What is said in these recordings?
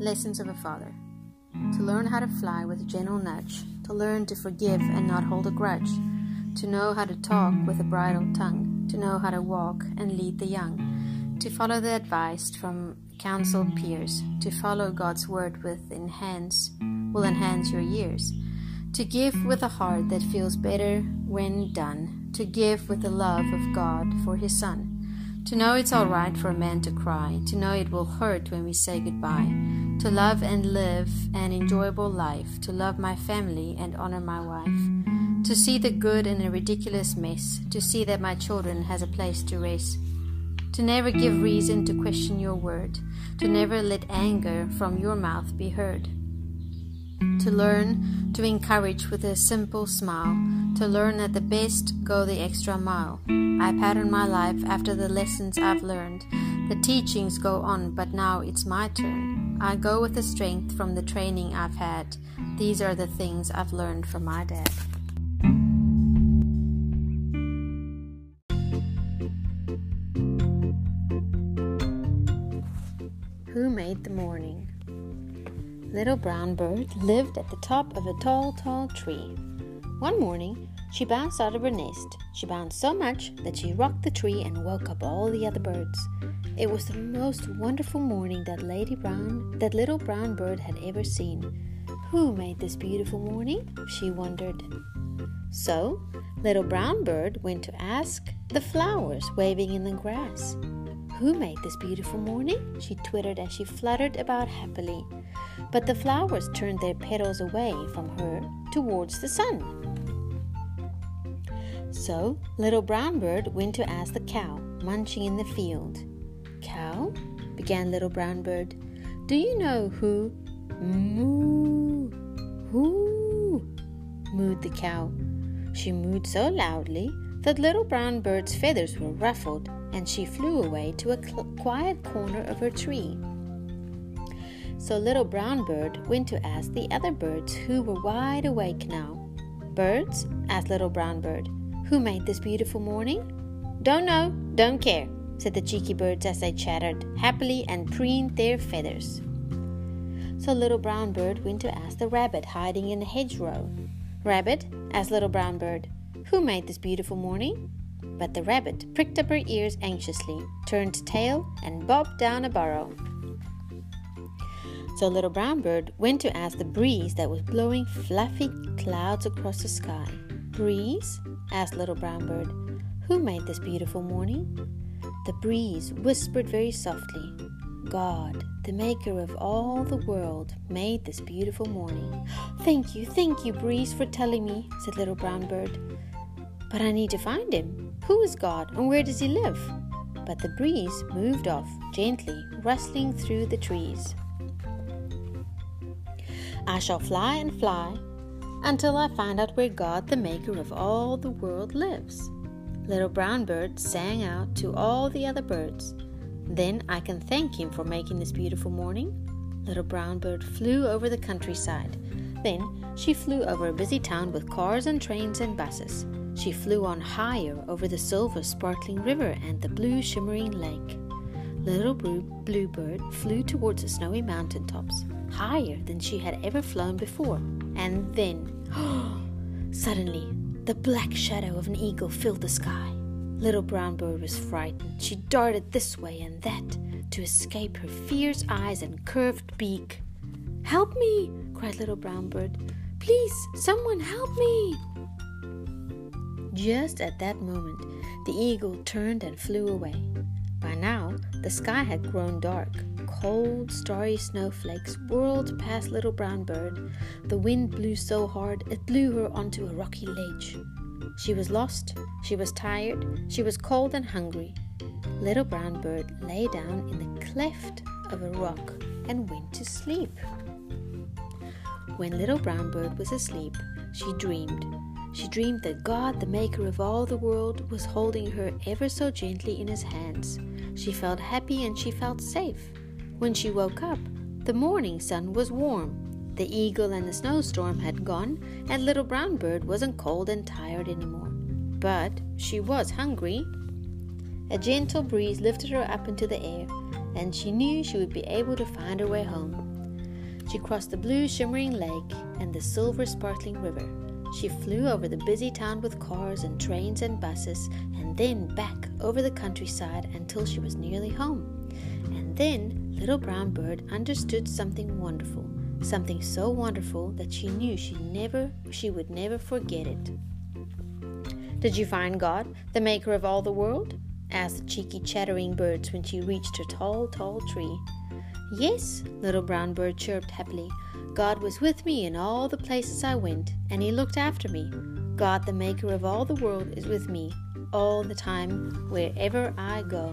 Lessons of a Father. To learn how to fly with a gentle nudge, to learn to forgive and not hold a grudge, to know how to talk with a bridle tongue, to know how to walk and lead the young, to follow the advice from counseled peers, to follow God's word with enhance will enhance your years, to give with a heart that feels better when done, to give with the love of God for His Son. To know it's all right for a man to cry, to know it will hurt when we say goodbye, to love and live an enjoyable life, to love my family and honor my wife, to see the good in a ridiculous mess, to see that my children has a place to rest, to never give reason to question your word, to never let anger from your mouth be heard to learn to encourage with a simple smile, to learn at the best go the extra mile. I pattern my life after the lessons I've learned. The teachings go on, but now it's my turn. I go with the strength from the training I've had. These are the things I've learned from my dad. Who made the morning? Little Brown Bird lived at the top of a tall, tall tree. One morning, she bounced out of her nest. She bounced so much that she rocked the tree and woke up all the other birds. It was the most wonderful morning that Lady Brown, that little brown bird had ever seen. Who made this beautiful morning? she wondered. So, little brown bird went to ask the flowers waving in the grass. Who made this beautiful morning? she twittered as she fluttered about happily. But the flowers turned their petals away from her towards the sun. So Little Brown Bird went to ask the cow, munching in the field. Cow, began Little Brown Bird, do you know who? Moo, who? mooed the cow. She mooed so loudly that Little Brown Bird's feathers were ruffled and she flew away to a cl- quiet corner of her tree. So Little Brown Bird went to ask the other birds who were wide awake now. Birds, asked Little Brown Bird, who made this beautiful morning? Don't know, don't care, said the cheeky birds as they chattered happily and preened their feathers. So Little Brown Bird went to ask the rabbit hiding in a hedgerow. Rabbit, asked Little Brown Bird, who made this beautiful morning? But the rabbit pricked up her ears anxiously, turned tail, and bobbed down a burrow. So Little Brown Bird went to ask the breeze that was blowing fluffy clouds across the sky. Breeze? asked Little Brown Bird. Who made this beautiful morning? The breeze whispered very softly. God, the maker of all the world, made this beautiful morning. Thank you, thank you, Breeze, for telling me, said Little Brown Bird. But I need to find him. Who is God and where does he live? But the breeze moved off gently, rustling through the trees. I shall fly and fly until I find out where God, the maker of all the world, lives. Little Brown Bird sang out to all the other birds. Then I can thank him for making this beautiful morning. Little Brown Bird flew over the countryside. Then she flew over a busy town with cars and trains and buses. She flew on higher over the silver sparkling river and the blue shimmering lake. Little blue, Bird flew towards the snowy mountain tops, higher than she had ever flown before. And then, suddenly, the black shadow of an eagle filled the sky. Little Brown Bird was frightened. She darted this way and that to escape her fierce eyes and curved beak. Help me! cried Little Brown Bird. Please, someone help me! Just at that moment, the eagle turned and flew away. By now, the sky had grown dark. Cold, starry snowflakes whirled past Little Brown Bird. The wind blew so hard it blew her onto a rocky ledge. She was lost, she was tired, she was cold and hungry. Little Brown Bird lay down in the cleft of a rock and went to sleep. When Little Brown Bird was asleep, she dreamed. She dreamed that God, the maker of all the world, was holding her ever so gently in his hands. She felt happy and she felt safe. When she woke up, the morning sun was warm. The eagle and the snowstorm had gone, and Little Brown Bird wasn't cold and tired anymore. But she was hungry. A gentle breeze lifted her up into the air, and she knew she would be able to find her way home. She crossed the blue shimmering lake and the silver sparkling river. She flew over the busy town with cars and trains and buses, and then back over the countryside until she was nearly home. And then Little Brown Bird understood something wonderful, something so wonderful that she knew she never she would never forget it. Did you find God, the maker of all the world? asked the cheeky chattering birds when she reached her tall, tall tree. Yes, Little Brown Bird chirped happily. God was with me in all the places I went, and He looked after me. God, the maker of all the world, is with me all the time, wherever I go.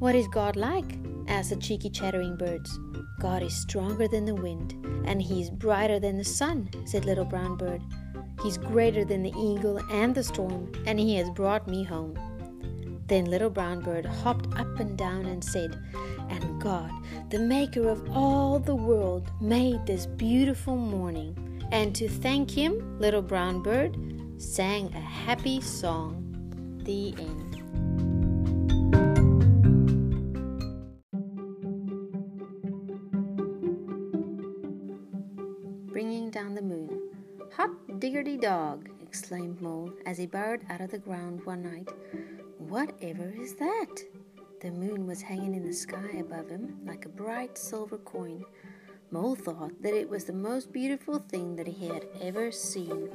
What is God like? Asked the cheeky chattering birds. God is stronger than the wind, and He is brighter than the sun, said Little Brown Bird. He's greater than the eagle and the storm, and He has brought me home. Then Little Brown Bird hopped up and down and said, And God, the maker of all the world, made this beautiful morning. And to thank him, Little Brown Bird sang a happy song. The end. Down the moon. Hot diggity dog, exclaimed Mole as he burrowed out of the ground one night. Whatever is that? The moon was hanging in the sky above him like a bright silver coin. Mole thought that it was the most beautiful thing that he had ever seen.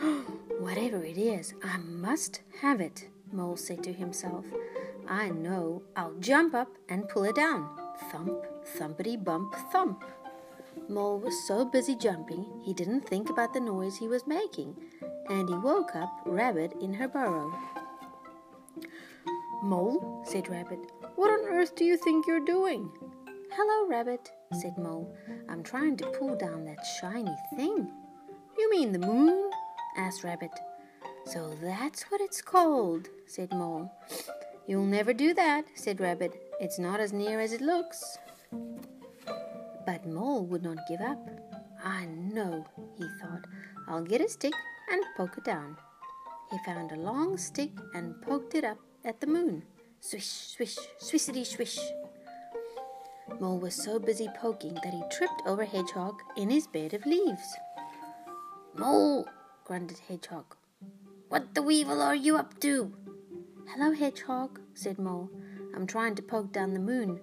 Whatever it is, I must have it, Mole said to himself. I know I'll jump up and pull it down. Thump, thumpity bump, thump. Mole was so busy jumping he didn't think about the noise he was making, and he woke up Rabbit in her burrow. Mole, said Rabbit, what on earth do you think you're doing? Hello, Rabbit, said Mole. I'm trying to pull down that shiny thing. You mean the moon? asked Rabbit. So that's what it's called, said Mole. You'll never do that, said Rabbit. It's not as near as it looks. But Mole would not give up. Ah, I know, he thought. I'll get a stick and poke it down. He found a long stick and poked it up at the moon. Swish, swish, swishity, swish. Mole was so busy poking that he tripped over Hedgehog in his bed of leaves. Mole, grunted Hedgehog. What the weevil are you up to? Hello, Hedgehog, said Mole. I'm trying to poke down the moon.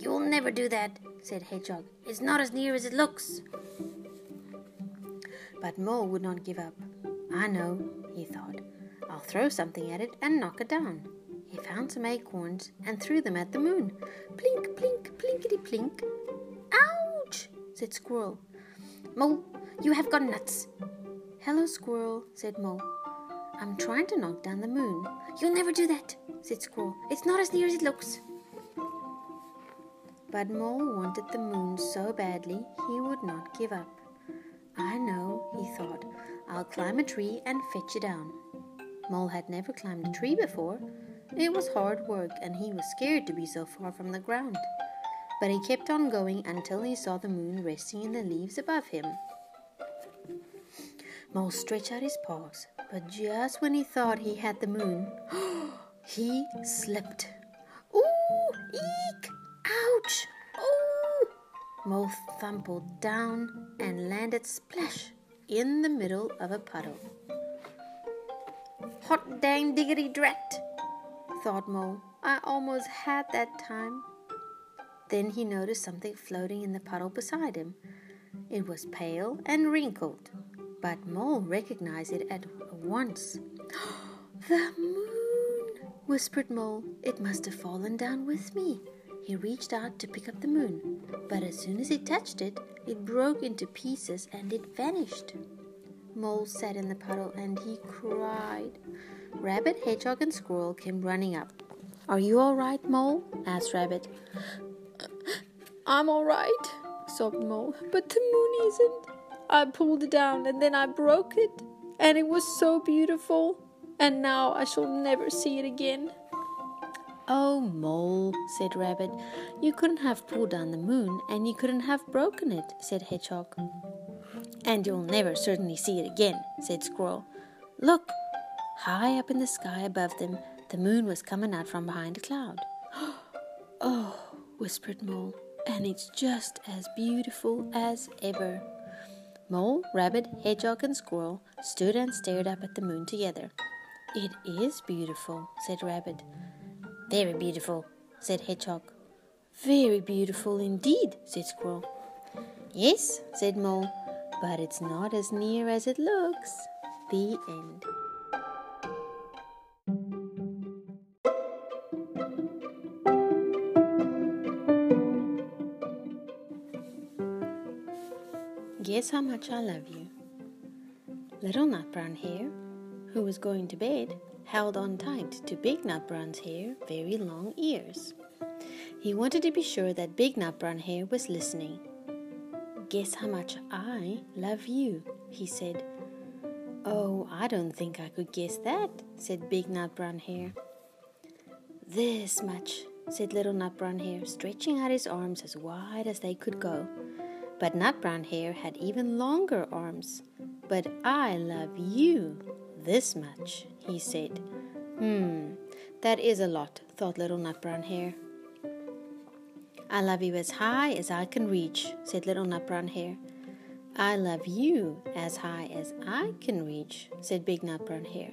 You'll never do that, said Hedgehog. It's not as near as it looks. But Mole would not give up. I know, he thought. I'll throw something at it and knock it down. He found some acorns and threw them at the moon. Plink, plink, plinkety plink. Ouch! said Squirrel. Mole, you have gone nuts. Hello, Squirrel, said Mole. I'm trying to knock down the moon. You'll never do that, said Squirrel. It's not as near as it looks. But Mole wanted the moon so badly he would not give up. I know, he thought. I'll climb a tree and fetch it down. Mole had never climbed a tree before. It was hard work, and he was scared to be so far from the ground. But he kept on going until he saw the moon resting in the leaves above him. Mole stretched out his paws, but just when he thought he had the moon, he slipped. Ooh! Eek! Ouch! Ooh! Mole thumpled down and landed splash in the middle of a puddle. Hot dang diggity drat, thought Mole. I almost had that time. Then he noticed something floating in the puddle beside him. It was pale and wrinkled, but Mole recognized it at once. the moon, whispered Mole. It must have fallen down with me. He reached out to pick up the moon, but as soon as he touched it, it broke into pieces and it vanished. Mole sat in the puddle and he cried. Rabbit, Hedgehog, and Squirrel came running up. Are you all right, Mole? asked Rabbit. Uh, I'm all right, sobbed Mole, but the moon isn't. I pulled it down and then I broke it, and it was so beautiful, and now I shall never see it again. Oh, Mole, said Rabbit, you couldn't have pulled down the moon, and you couldn't have broken it, said Hedgehog. And you'll never certainly see it again, said Squirrel. Look! High up in the sky above them, the moon was coming out from behind a cloud. oh, whispered Mole. and it's just as beautiful as ever. Mole, Rabbit, Hedgehog, and Squirrel stood and stared up at the moon together. It is beautiful, said Rabbit. Very beautiful, said Hedgehog. Very beautiful indeed, said Squirrel. Yes, said Mole, but it's not as near as it looks. The end. Guess how much I love you. Little Nut Brown Hare, who was going to bed, held on tight to Big Nut Brown's hair, very long ears. He wanted to be sure that Big Nut Brown Hare was listening. Guess how much I love you, he said. Oh, I don't think I could guess that, said Big Nut Brown Hare. This much, said Little Nut Brown Hare, stretching out his arms as wide as they could go. But Nut Brown Hare had even longer arms. But I love you this much, he said. Hmm, that is a lot, thought Little Nut Brown Hare. I love you as high as I can reach, said Little Nut Brown Hare. I love you as high as I can reach, said Big Nut Brown Hare.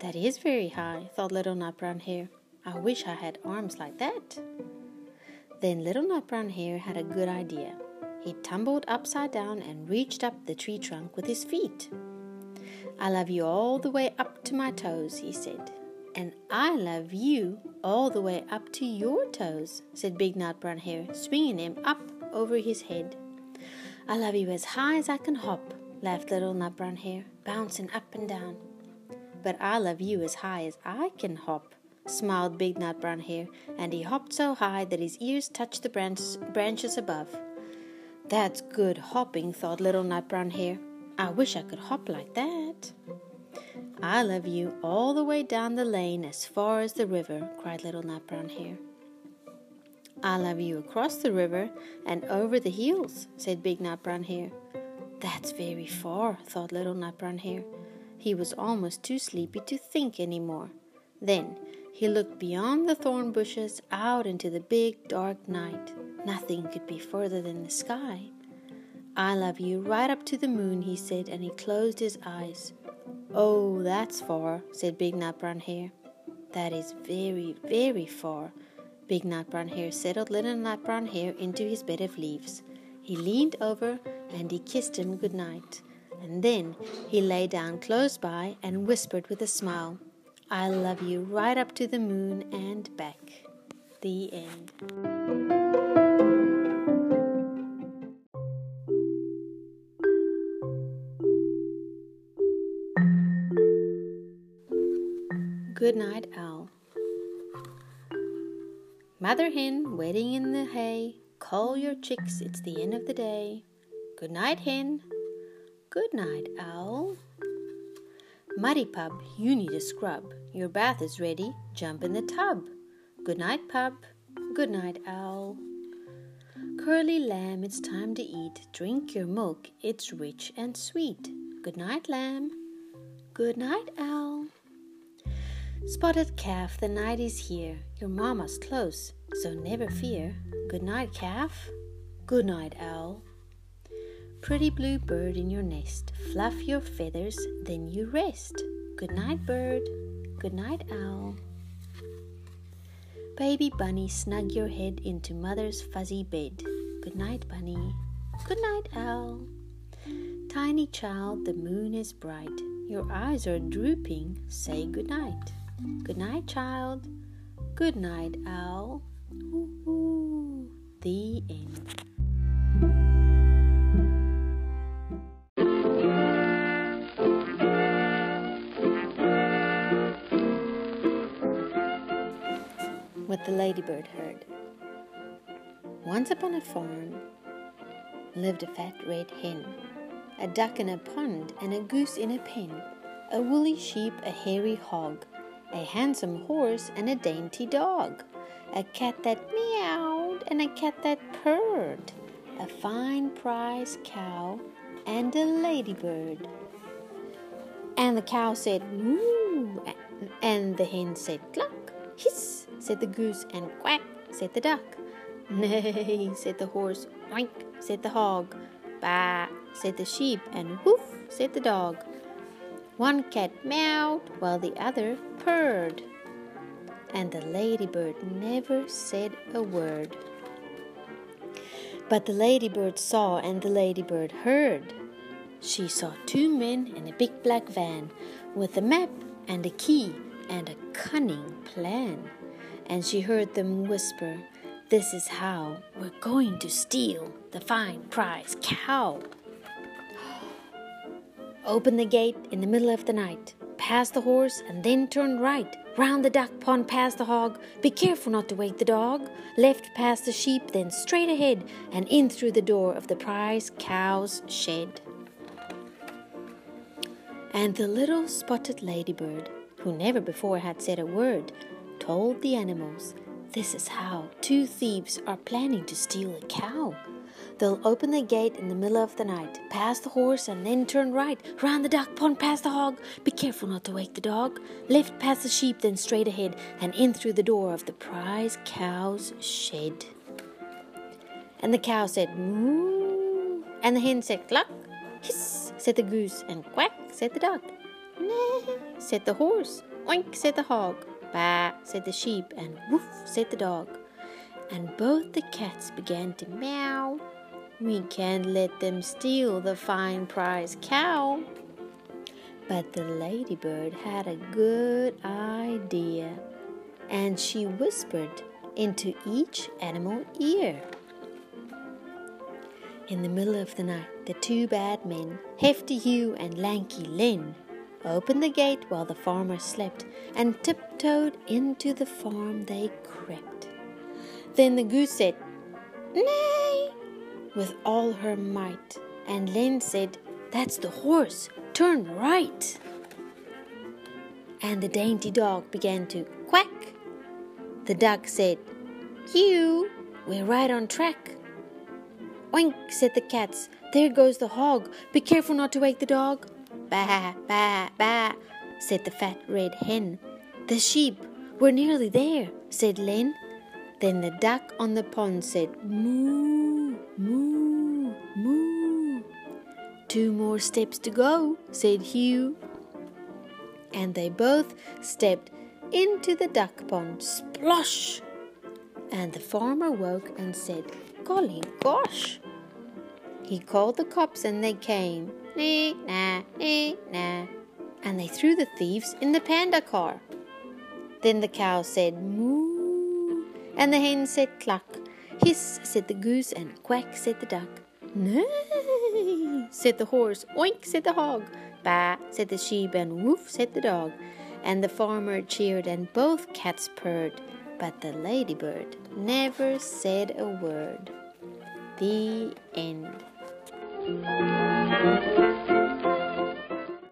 That is very high, thought Little Nut Brown Hare. I wish I had arms like that. Then Little Nut Brown Hare had a good idea. He tumbled upside down and reached up the tree trunk with his feet. I love you all the way up to my toes, he said. And I love you all the way up to your toes, said Big Nut Brown Hare, swinging him up over his head. I love you as high as I can hop, laughed Little Nut Brown Hare, bouncing up and down. But I love you as high as I can hop, smiled Big Nut Brown Hare, and he hopped so high that his ears touched the branches, above. That's good hopping, thought Little Nut Brown Hare. I wish I could hop like that. I love you all the way down the lane as far as the river, cried Little Nut Brown Hare. I love you across the river and over the hills, said Big Nut Brown Hare. That's very far, thought Little Nut Brown Hare. He was almost too sleepy to think any more. Then he looked beyond the thorn bushes out into the big dark night. Nothing could be further than the sky. I love you right up to the moon, he said, and he closed his eyes. Oh, that's far, said Big Nut Brown Hare. That is very, very far. Big Nut Brown Hare settled Little Nut Brown Hare into his bed of leaves. He leaned over and he kissed him good night. And then he lay down close by and whispered with a smile, I love you right up to the moon and back. The end. Good Night Owl. Mother hen waiting in the hay, call your chicks, it's the end of the day. Good night, hen. Good night, owl. Muddy pup, you need a scrub. Your bath is ready, jump in the tub. Good night, pup. Good night, owl. Curly lamb, it's time to eat. Drink your milk, it's rich and sweet. Good night, lamb. Good night, owl. Spotted calf, the night is here. Your mama's close, so never fear. Good night, calf. Good night, owl. Pretty blue bird in your nest, fluff your feathers, then you rest. Good night, bird. Good night, owl. Baby bunny, snug your head into mother's fuzzy bed. Good night, bunny. Good night, owl. Tiny child, the moon is bright. Your eyes are drooping. Say good night. Good night, child. Good night, owl. Ooh, the end. What the ladybird heard. Once upon a farm lived a fat red hen, a duck in a pond, and a goose in a pen, a woolly sheep, a hairy hog, a handsome horse, and a dainty dog, a cat that meowed, and a cat that purred, a fine prize cow, and a ladybird. And the cow said, Moo, and the hen said, Cluck, hiss, said the goose, and quack, said the duck. Nay, said the horse. Oink, said the hog. Bah, said the sheep. And woof, said the dog. One cat meowed while the other purred. And the ladybird never said a word. But the ladybird saw and the ladybird heard. She saw two men in a big black van with a map and a key and a cunning plan. And she heard them whisper, This is how we're going to steal the fine prize cow. Open the gate in the middle of the night, pass the horse, and then turn right. Round the duck pond past the hog. Be careful not to wake the dog. Left past the sheep, then straight ahead and in through the door of the prize cow's shed. And the little spotted ladybird, who never before had said a word, told the animals this is how two thieves are planning to steal a cow. They'll open the gate in the middle of the night, pass the horse, and then turn right, round the duck pond past the hog. Be careful not to wake the dog. Left past the sheep, then straight ahead, and in through the door of the prize cow's shed. And the cow said, Moo. And the hen said, Cluck. Hiss, said the goose, and quack, said the duck. Nah, said the horse. Oink, said the hog. Bah, said the sheep, and woof, said the dog. And both the cats began to meow we can't let them steal the fine prize cow. But the ladybird had a good idea, and she whispered into each animal ear. In the middle of the night, the two bad men, Hefty Hugh and Lanky Len, opened the gate while the farmer slept, and tiptoed into the farm they crept. Then the goose said, Nay, with all her might, and Len said, That's the horse, turn right. And the dainty dog began to quack. The duck said, You, we're right on track. Oink, said the cats, there goes the hog, be careful not to wake the dog. Bah, bah, bah, said the fat red hen. The sheep, we're nearly there, said Len. Then the duck on the pond said, moo, Two more steps to go, said Hugh. And they both stepped into the duck pond, splosh. And the farmer woke and said, Golly gosh. He called the cops and they came, nee, nah, nee, nah. And they threw the thieves in the panda car. Then the cow said, Moo and the hen said cluck, hiss said the goose, and quack said the duck. Nay, said the horse, oink said the hog, bah said the sheep, and woof said the dog. And the farmer cheered, and both cats purred, but the ladybird never said a word. The end.